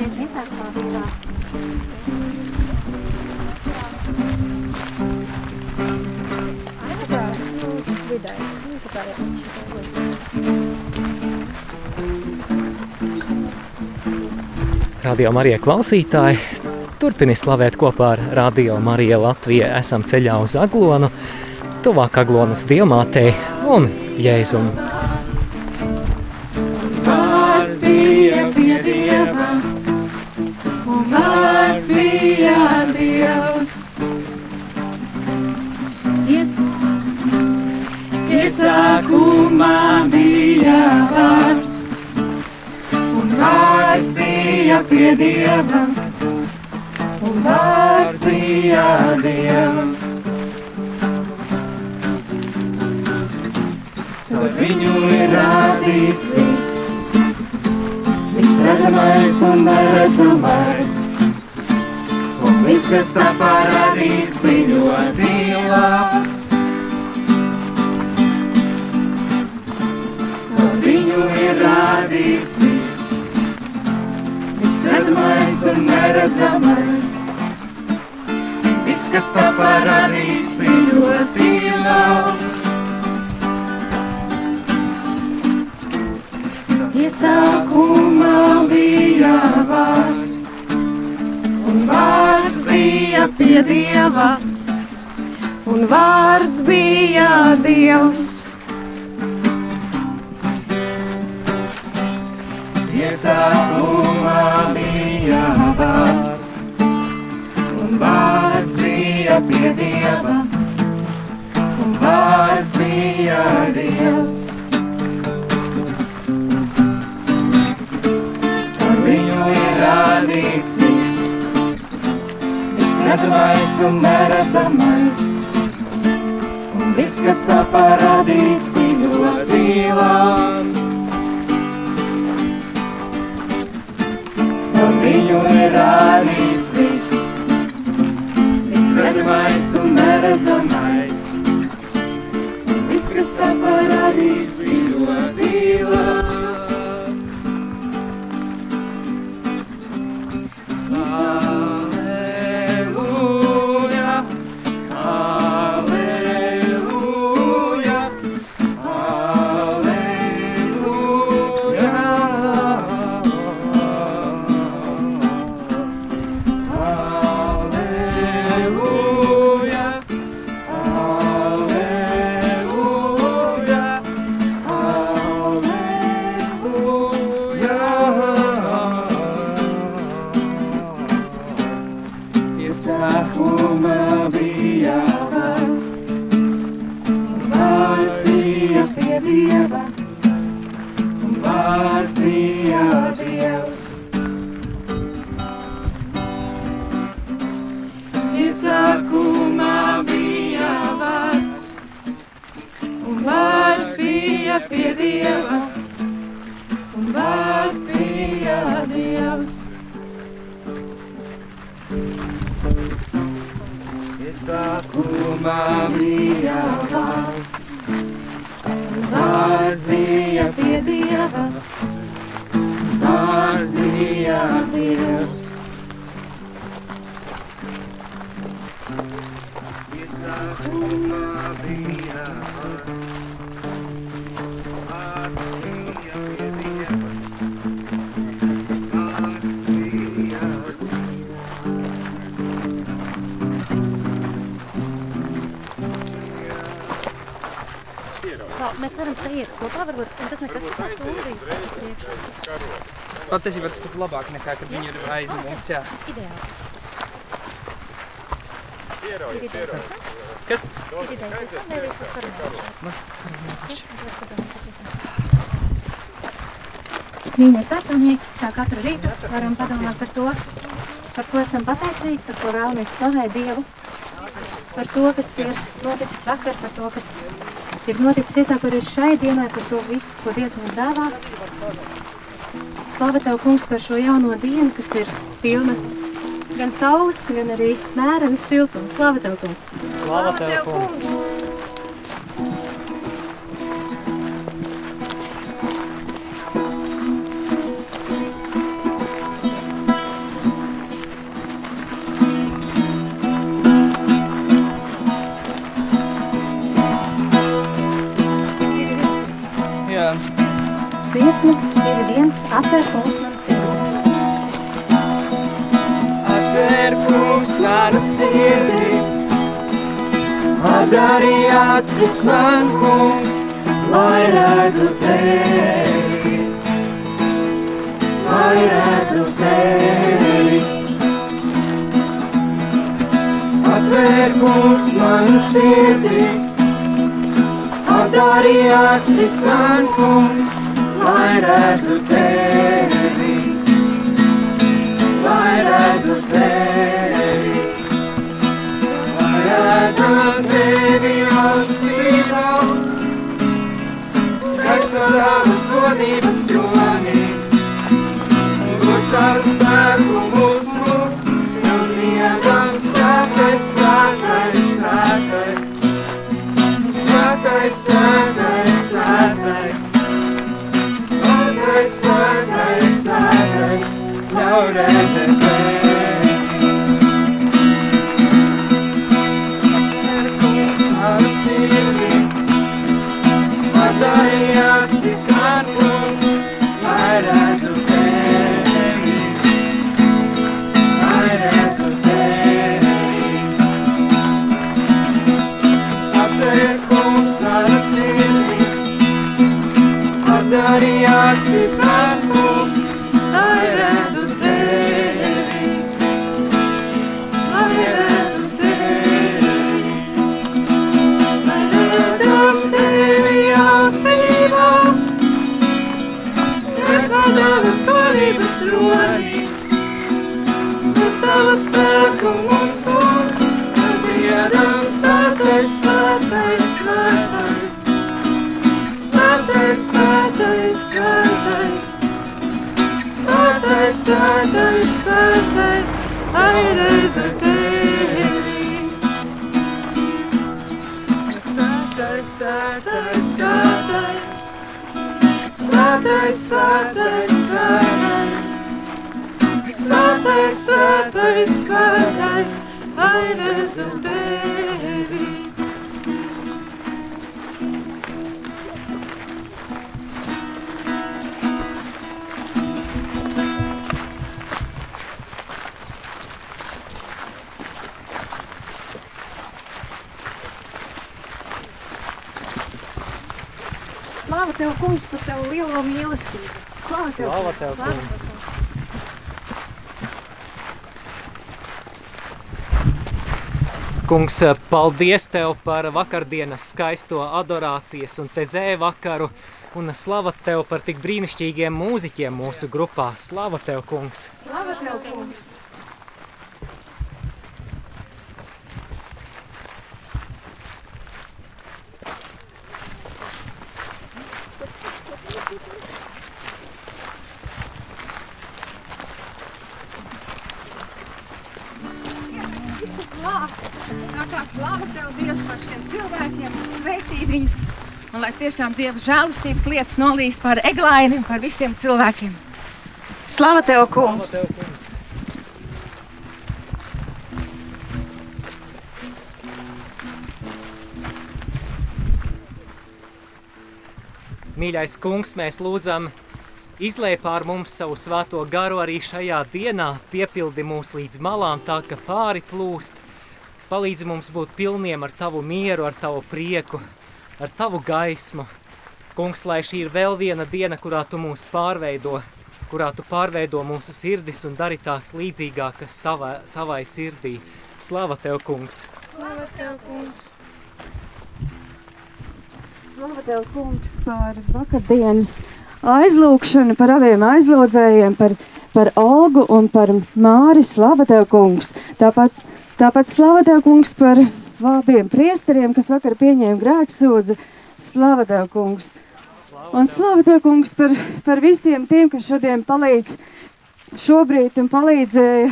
Vārds. Tā, nu, vidēji. Nu, tā kā jau viņš Radio Marija klausītāji, turpini slavēt kopā ar Radio Marija Latviju. Esam ceļā uz Aglonu, tuvāk Aglonas diamātei un Jēzum. Iesākumā bija vārds, un vārds bija pie Dieva, un vārds bija Dievs. Ar viņu ir rādīts viss, viss redzamais un neredzamais. Un viss, kas tā parādīts, bija ļoti labs. Viņu ir rādīts viss, viss redzamais un neredzamais. Viss, kas tā parādīts, bija ļoti labs. Iesākumā bija vārds, un vārds bija pie Dieva, un vārds bija Dievs. Iesākumā bija vārds, un vārds bija pie Dieva, un vārds bija Dievs. Ar viņu ir rādīts viss, viss redzamais un neredzamais. Un viss, kas tā parādīts, bija ļoti labs. Viņu ir rādīts viss, viss redzamais un neredzamais. Iesākumā bija vārds, vārds bija pie Dieva, vārds bija Dievs. Iesākumā bija mēs varam saiet kopā, varbūt, un tas nekas tā tūlīt. Patiesībā tas pat labāk nekā, kad viņi ir aiz mums, jā. Ideāli. Tas ne? Kas? Ir tas ne? Nevis pats varam. Mīļie sacinieki, kā katru rītu varam padomāt par to, par ko esam pateicīgi, par ko vēlamies slavēt Dievu, par to, kas ir noticis vakar, par to, kas ir noticis iesākoties šai dienai, par to visu, ko Dievs mums dāvā. Slava Tev, kungs, par šo jauno dienu, kas ir pilna gan saules, gan arī mērena siltuma. Slava Tev, kungs! Slava tev, kungs! Dziesmu, ir viens atver kungs manu sirdi. Atver kungs manu sirdi, atdari acis man kungs, lai redzu tevi, lai redzu tevi. Atver kungs manu sirdi, atdari acis man kungs, lai redzu tevi, lai redzu tevi. Lai redzu tevi augstībā, kas no tavas godības tronī, gods tavu spēku mūs mūs, jau dziedam svētais, svētais, svētais. Svētais, svētais, svētais. Svētais, svētais, svētais. Ļauj redzēt tevi. Ir kungs manu sirdi. Atdari acis Svētais, svētais, svētais. Lai redzu tevi. Svētais, svētais, svētais. Svētais, svētais, svētais. Svētais, svētais, svētais. Lai redzu tevi. Tev, kungs, par tev lielo mīlestību. Slāva tev, Slāva tev, slāva kungs. Kungs, paldies Tev par vakardienas skaisto adorācijas un tezē vakaru, un slava Tev par tik brīnišķīgiem mūziķiem mūsu grupā. Slava Tev, kungs! Slāva tev, kungs. Tiešām Dieva žēlastības lietas nolīs par eglaini un par visiem cilvēkiem. Slāva tev, kungs. Tev, kungs! Mīļais kungs, mēs lūdzam, izlēj pār mums savu svēto garu arī šajā dienā, piepildi mūs līdz malām tā, ka pāri plūst. Palīdzi mums būt pilniem ar tavu mieru, ar tavu prieku, ar tavu gaismu. Kungs, lai šī ir vēl viena diena, kurā tu mūs pārveido, kurā tu pārveido mūsu sirdis un dari tās līdzīgākas savai, savai sirdī. Slava tev, kungs! Slāva tev, kungs. Slāva tev, kungs, par vakardienas aizlūgšanu, par abiem aizlūdzējiem, par, par Olgu un par Māri. Slāva tev, kungs. Tāpat, tāpat slāva tev, kungs, par abiem priesteriem, kas vakar pieņēma grēksūdzi. Slāva tev, kungs. Un slāva tev, kungs, par, par visiem tiem, kas šodien palīdz šobrīd un palīdzēja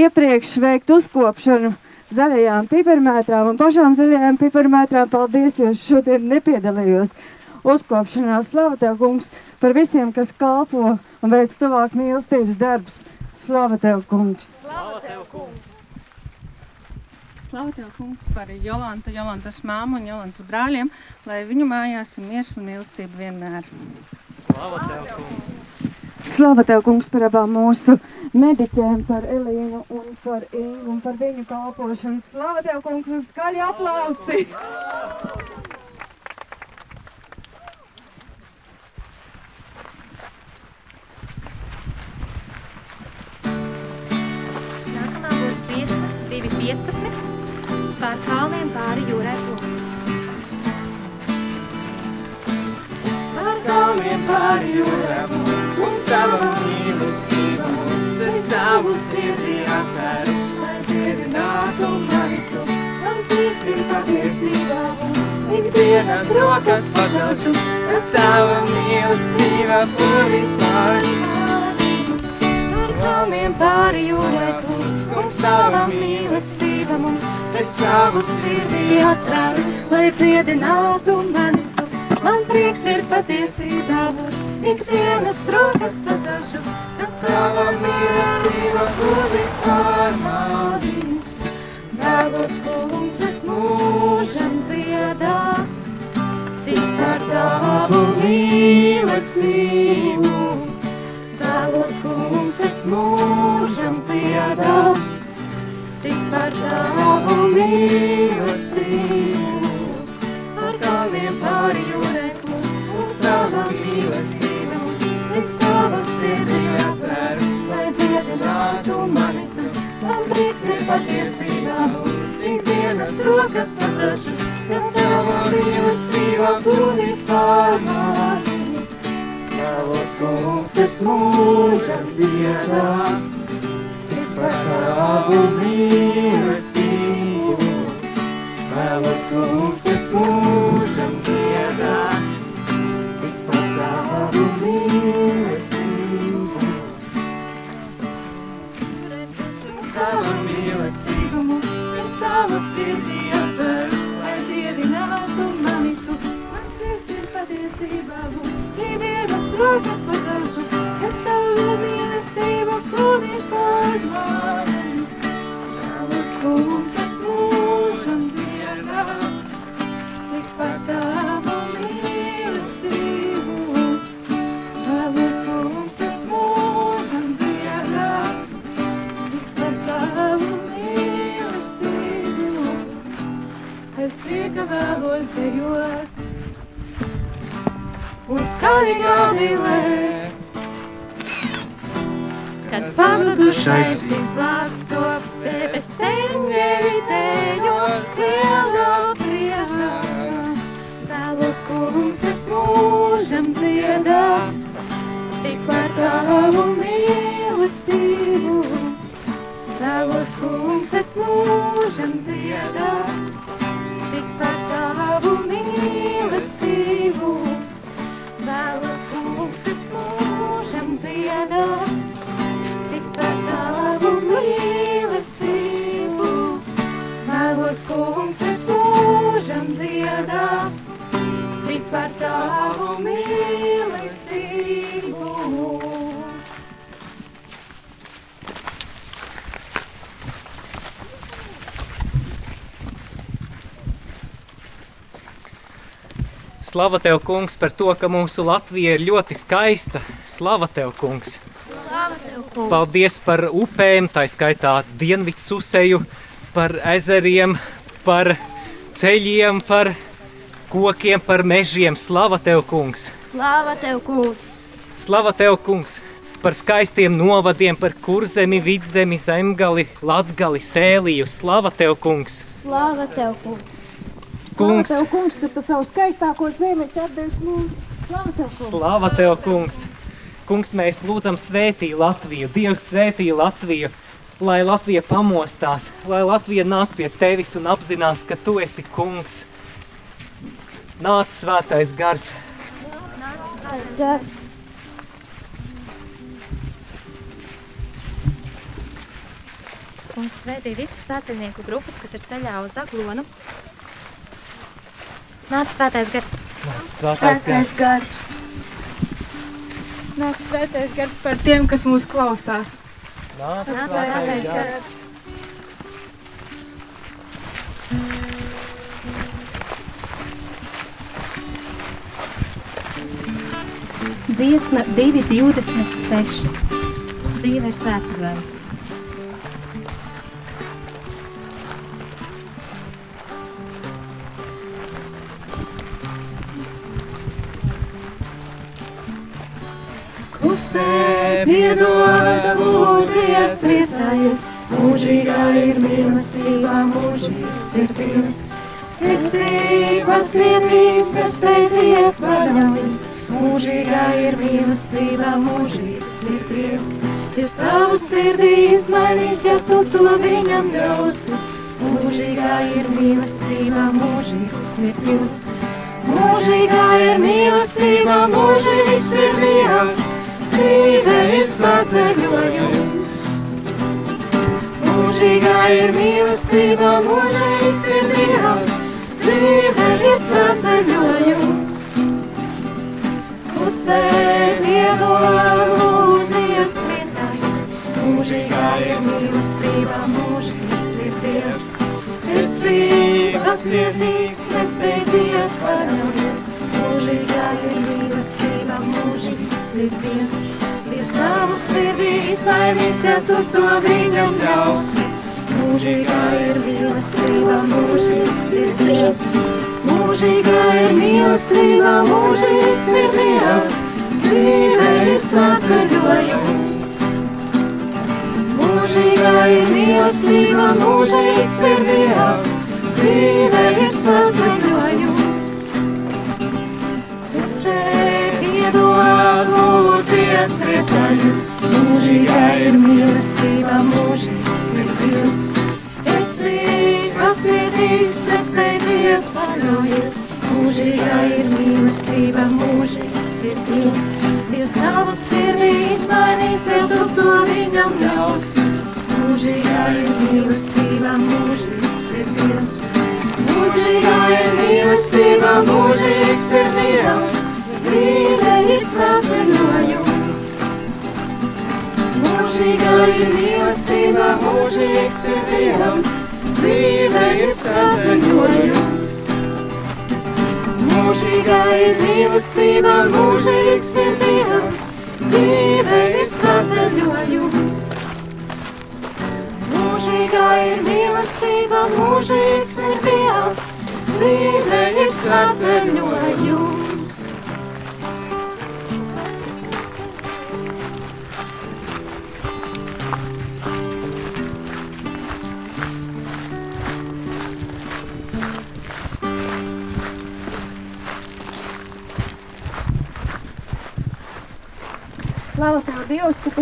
iepriekš veikt uzkopšanu zaļajām piparmētrām un pašām zaļajām piparmētrām. Paldies, jo šodien nepiedalījos uzkopšanā. Slava Tev, kungs, par visiem, kas kalpo un veic tuvāk mīlestības darbs. Slava Tev, kungs! Slava tev, kungs! Slavu Tev, kungs, par Jolantu, Jolantas māmu un Jolantas brāļiem, lai viņu mājās ir miers un mīlestība vienmēr. Slava Tev, kungs! Slava Tev, kungs, par abām mūsu mediķēm, par Elīnu un par Ingu un par viņu kalpošanu. Slava Tev, kungs, un skaļi aplausi! Nākamā būs dziesma 2.15 par kalniem pāri jūrai plūst. Par kalniem pāri jūrām mums, mums tava mīlestība mums, es savu sirdī atveru, lai dziedinātu mani tu. Mans prieks ir patiesībā ikdienas rokas pacelšu, kad tava mīlestība pūlis mani. Par kalniem pāri jūrai plūst, mums tava mīlestība mums, es savu sirdī atveru, lai dziedinātu mani. Man prieks ir patiesībā būt, ikdienas rokas pacelšu, kad tava mīlestība pūlis pār mani. Vēlos, kungs, es mūžam dziedā, tik par tavu mīlestību. Vēlos, kungs, es mūžam dziedā, tik par tavu mīlestību. Par kalniem pāri plūst, mums tava mīlestība es savu sirdī atveru, lai dziedinātu mani tu. Man prieks ir patiesībā būt, ikdienas rokas pacelšu, kad tava mīlestība plūdīs pār mani. Tavos kungs es mūžam dziedā, tik par tavu mīlestību. Vēlos kungs kungs, es mūžam dziedā, tik par tavu mīlestību. Vēlos, kungs, es mūžam dziedā, tik par tavu Slava Tev, kungs, par to, ka mūsu Latvija ir ļoti skaista. Slava Tev, kungs! Slava Tev, kungs! Paldies par upēm, tā skaitā Dienvidsuseju, par ezeriem, par ceļiem, par kokiem, par mežiem. Slava Tev, kungs! Slava Tev, kungs! Slava Tev, kungs! Par skaistiem novadiem, par kurzemi, vidzemi, zemgali, latgali, sēliju. Slava Tev, kungs! Slava Tev, kungs! Kungs! Tev, kungs, ka tu savu skaistāko zemi esi atdevis mums. Slava Tev, kungs! Slava Tev, kungs! Kungs, mēs lūdzam svētī Latviju, Dievs svētī Latviju, lai Latvija pamostās, lai Latvija nāk pie tevis un apzinās, ka tu esi kungs. Nāc svētais gars, Gars! Kungs svētī visas svētceļnieku grupas, kas ir ceļā uz Aglonu. Nāc, svētais gars. Nāc, svētais, svētais gars. gars. Nāc, svētais gars par tiem, kas mūs klausās. Nāc, Nāc svētais, svētais gars. gars. Dziesma 226. Dzīve ir svēts gars. Klusē piedod, lūdzies, priecājies, mūžīgā ir mīlestība, mūžīgs ir Dievs. Esi pacietīgs, nesteidzies, paļaujies, mūžīgā ir mīlestība, mūžīgs ir Dievs. Dievs tavu sirdī izmainīs, ja tu to viņam ļausi. Mūžīgā ir mīlestība, mūžīgs ir Dievs. Mūžīgā ir mīlestība, mūžīgs ir Dievs. Dzīve ir smadzeļojums. Mūžīgā ir mīlestība, mūžīgs ir Dievs. Dzīve ir smadzeļojums. Pusē piedod, lūdzies, priecājies. Mūžīgā ir mīlestība, mūžīgs ir Dievs. Esi pacietīgs, nesteidzies, paļaujies. Mūžīgā ir mīlestība, mūžīgs ir Dievs. Dievs tavu sirdī izmainīs, ja tu to viņam ļausi. Mūžīgā ir mīlestība, mūžīgs ir Dievs. Mūžīgā ir mīlestība, mūžīgs ir Dievs. Dzīve ir svētceļojums. Mūžīgā ir mīlestība, mūžīgs ir Dievs. Dzīve ir svētceļojums. Lūdzies, priecājies. Mūžīgā ir mīlestība, mūžīgs ir Dievs. Esi pacietīgs, nesteidzies, paļaujies. Mūžīgā ir mīlestība, mūžīgs ir Dievs. Dievs tavu sirdī izmainīs, ja tu to viņam ļausi. Mūžīgā ir mīlestība, Ir mīlestība, mūžīgs ir Dievs. Dzīve ir svētceļojums. Mūžīgā ir mīlestība, mūžīgs ir Dievs. Dzīve ir svētceļojums. Mūžīgā ir mīlestība, mūžīgs ir Dievs. Dzīve ir svētceļojums.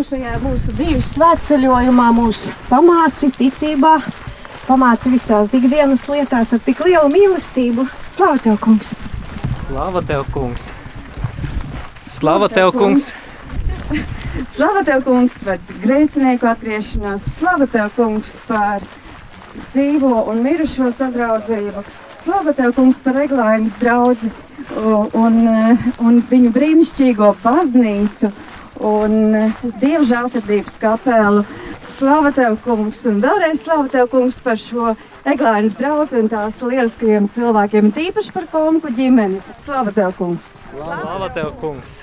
Šajā mūsu dzīves svētceļojumā mūs pamāci ticībā, pamāci visās ikdienas lietās ar tik lielu mīlestību. Slavu Tev, kungs! Slava tev, kungs! Slava tev, kungs! Slava tev, kungs, par grēcinieku atgriešanos. Slava tev, kungs, par dzīvo un mirušo sadraudzību. Slava tev, kungs, par reglājumus draudzi un, un, un viņu brīnišķīgo baznīcu un dievu žālsirdības kapelu. Slava tev, kungs, un vēlreiz slava tev, kungs, par šo eglājas draugu un tās lieliskajiem cilvēkiem, tīpaši par konku ģimeni. Slava tev, kungs! Slava tev, kungs!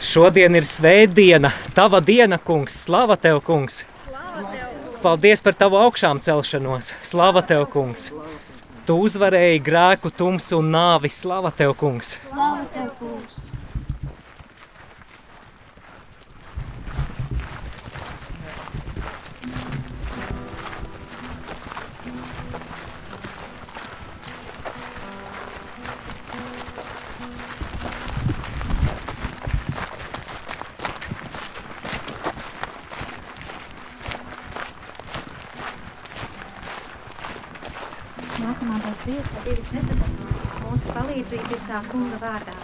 Šodien ir svētdiena, tava diena, kungs. Slava tev, kungs! Paldies par tavu augšām celšanos. Slava tev, kungs! Tu uzvarēji grēku, tumsu un nāvi. Slava tev, kungs! Slava tev, kungs! Dziesma, 214. Mūsu palīdzība ir tā kunga vārdā.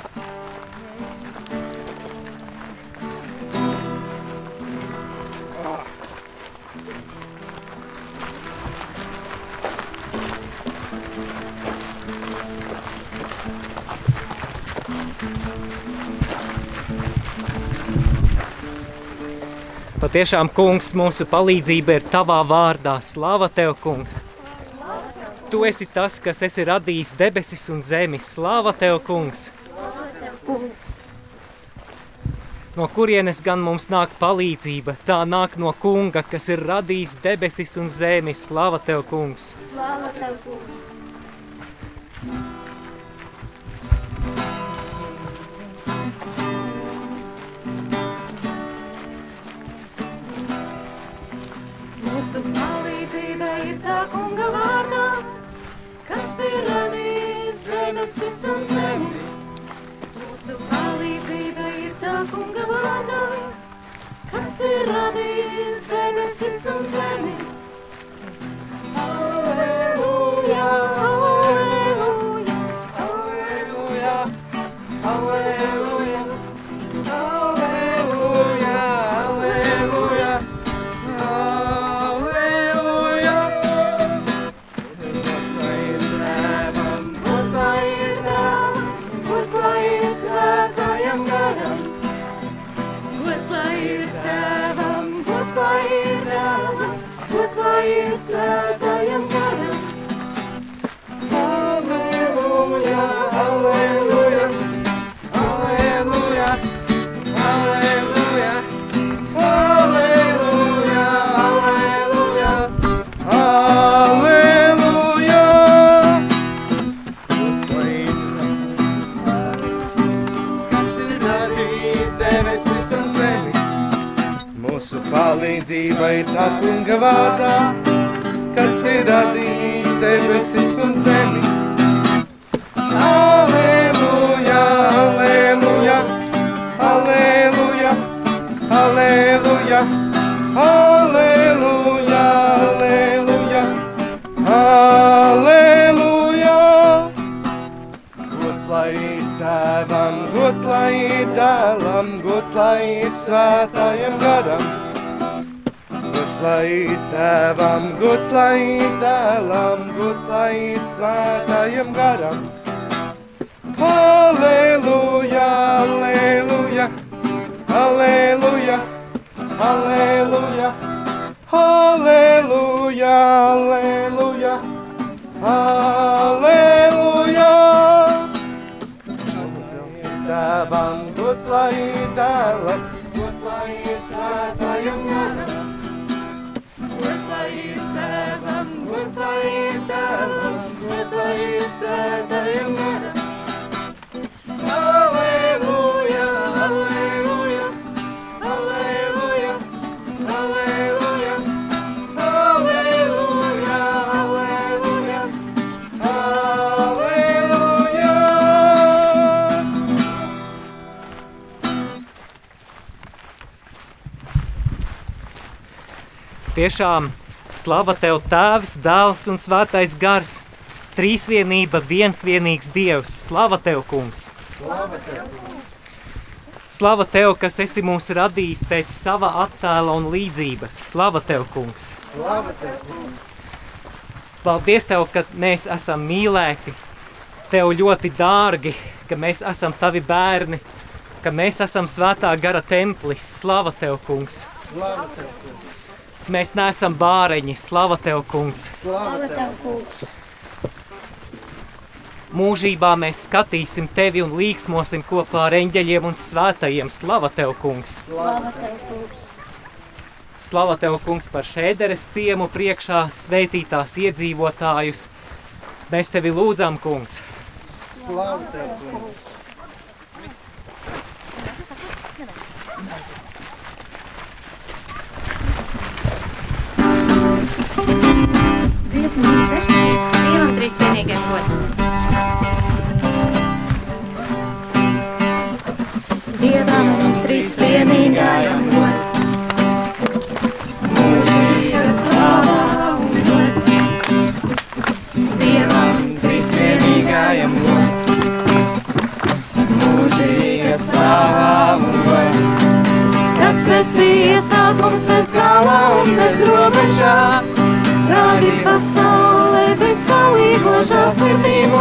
Patiešām, kungs, mūsu palīdzība ir tavā vārdā. Slava tev, kungs! Tu esi tas, kas esi radījis debesis un zemi. Slāva tev, kungs! No kurienes gan mums nāk palīdzība? Tā nāk no kunga, kas ir radījis debesis un zemi. Slāva tev, kungs! Slāva tev, kungs! Mūsu palīdzība ir tā kunga vārdā, ir radījis debesis un zemi. Mūsu palīdzība ir tā kunga vārdā, kas ir radījis debesis un zemi. Alleluja, tēvam, gods lai ir dēlam, gods lai ir svētājam garam. Aleluja, aleluja, aleluja, aleluja, aleluja, aleluja, aleluja. Tēvam, gods lai ir dēlam, gods lai ir svētājam garam. Tēvam, gods lai ir dēlam, gods lai ir svētājam garam. Aleluja, aleluja, aleluja, aleluja, aleluja, aleluja, aleluja. Tiešām slava tev Tēvs, Dēls un Svētais Gars. Trīsvienība, viens vienīgs Dievs. Slava tev, kungs! Slava tev, kungs! Slava tev, kas esi mūs radījis pēc sava attēla un līdzības. Slava tev, kungs! Slava tev, kungs! Paldies tev, ka mēs esam mīlēti, tev ļoti dārgi, ka mēs esam tavi bērni, ka mēs esam svētā gara templis. Slava tev, kungs! Slava tev, kungs! Mēs neesam bāreņi. Slava tev, kungs! Slava tev, kungs! Mūžībā mēs skatīsim tevi un līksmosim kopā ar eņģeļiem un svētajiem. Slava tev, kungs! Slava tev, kungs! Slava tev, kungs, par šēderes ciemu priekšā svētītās iedzīvotājus. Mēs tevi lūdzam, kungs! Slava tev, kungs! Dziesma numur 16. Dievam trīs vienīgiem gods. Dievam trīs vienīgajam gods. Esi iesākums bez gala un bez robežām. Rādi pasaulē bezgalīgo žālsirdību,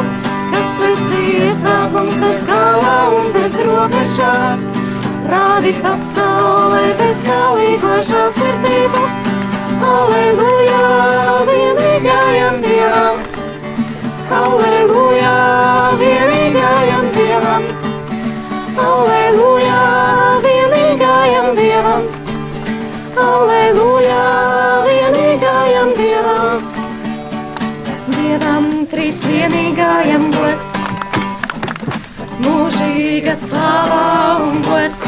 kas esi iesākums bez gala un bez robežām. Rādi pasaulē bezgalīgo žālsirdību, slāvā un gods.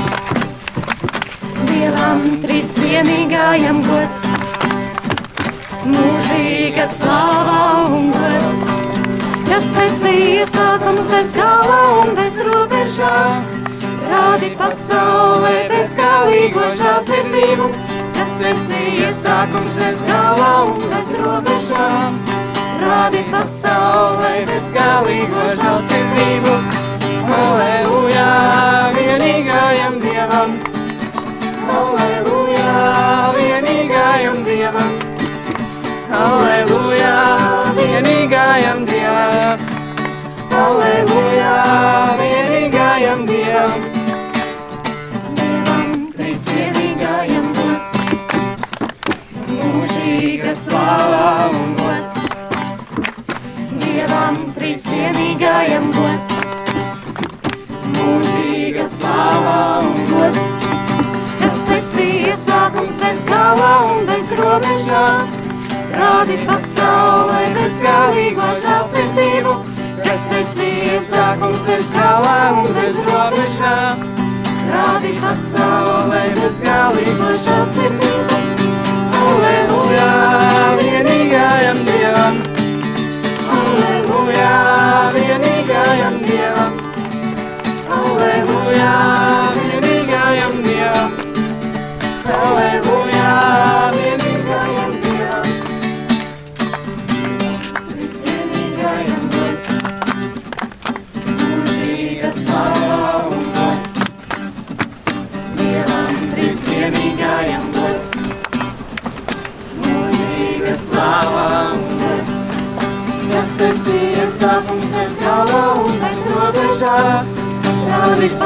Dievam trīs vienīgajam gods, mūžīga slāvā un gods. Kas esi iesākums bez gala un bez robežām, rādi pasaulē bezgalīgo žālsirdību. Kas esi iesākums bez gala un bez robežām, rādi pasaulē bezgalīgo žālsirdību. Vienīgajam gods, mūžīga slāvā un gods. Kas esi iesākums bez gala un bez robežām, rādi pasaulē bezgalīgo žālsirdību. Kas esi iesākums bez gala un bez robežām, rādi pasaulē bezgalīgo žālsirdību. Aleluja,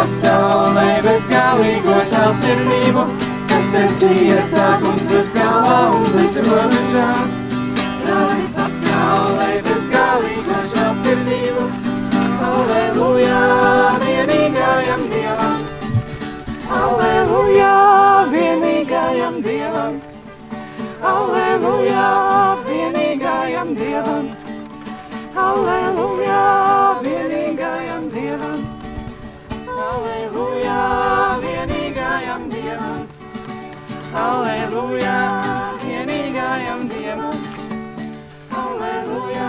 pasaulē bezgalīgo žālsirdību. Kas esi iesākums bez gala un bez robežām, Aleluja, vienīgajam Dievam! Aleluja,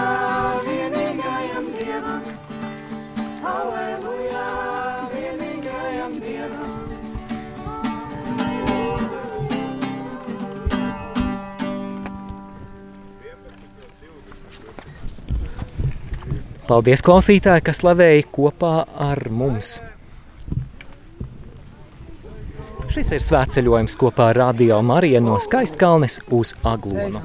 vienīgajam Dievam! Aleluja, vienīgajam Dievam! Paldies, klausītāji, kas slavēja kopā ar mums. Šis ir svētceļojums kopā ar Radio Mariju no Skaistkalnes uz Aglonu.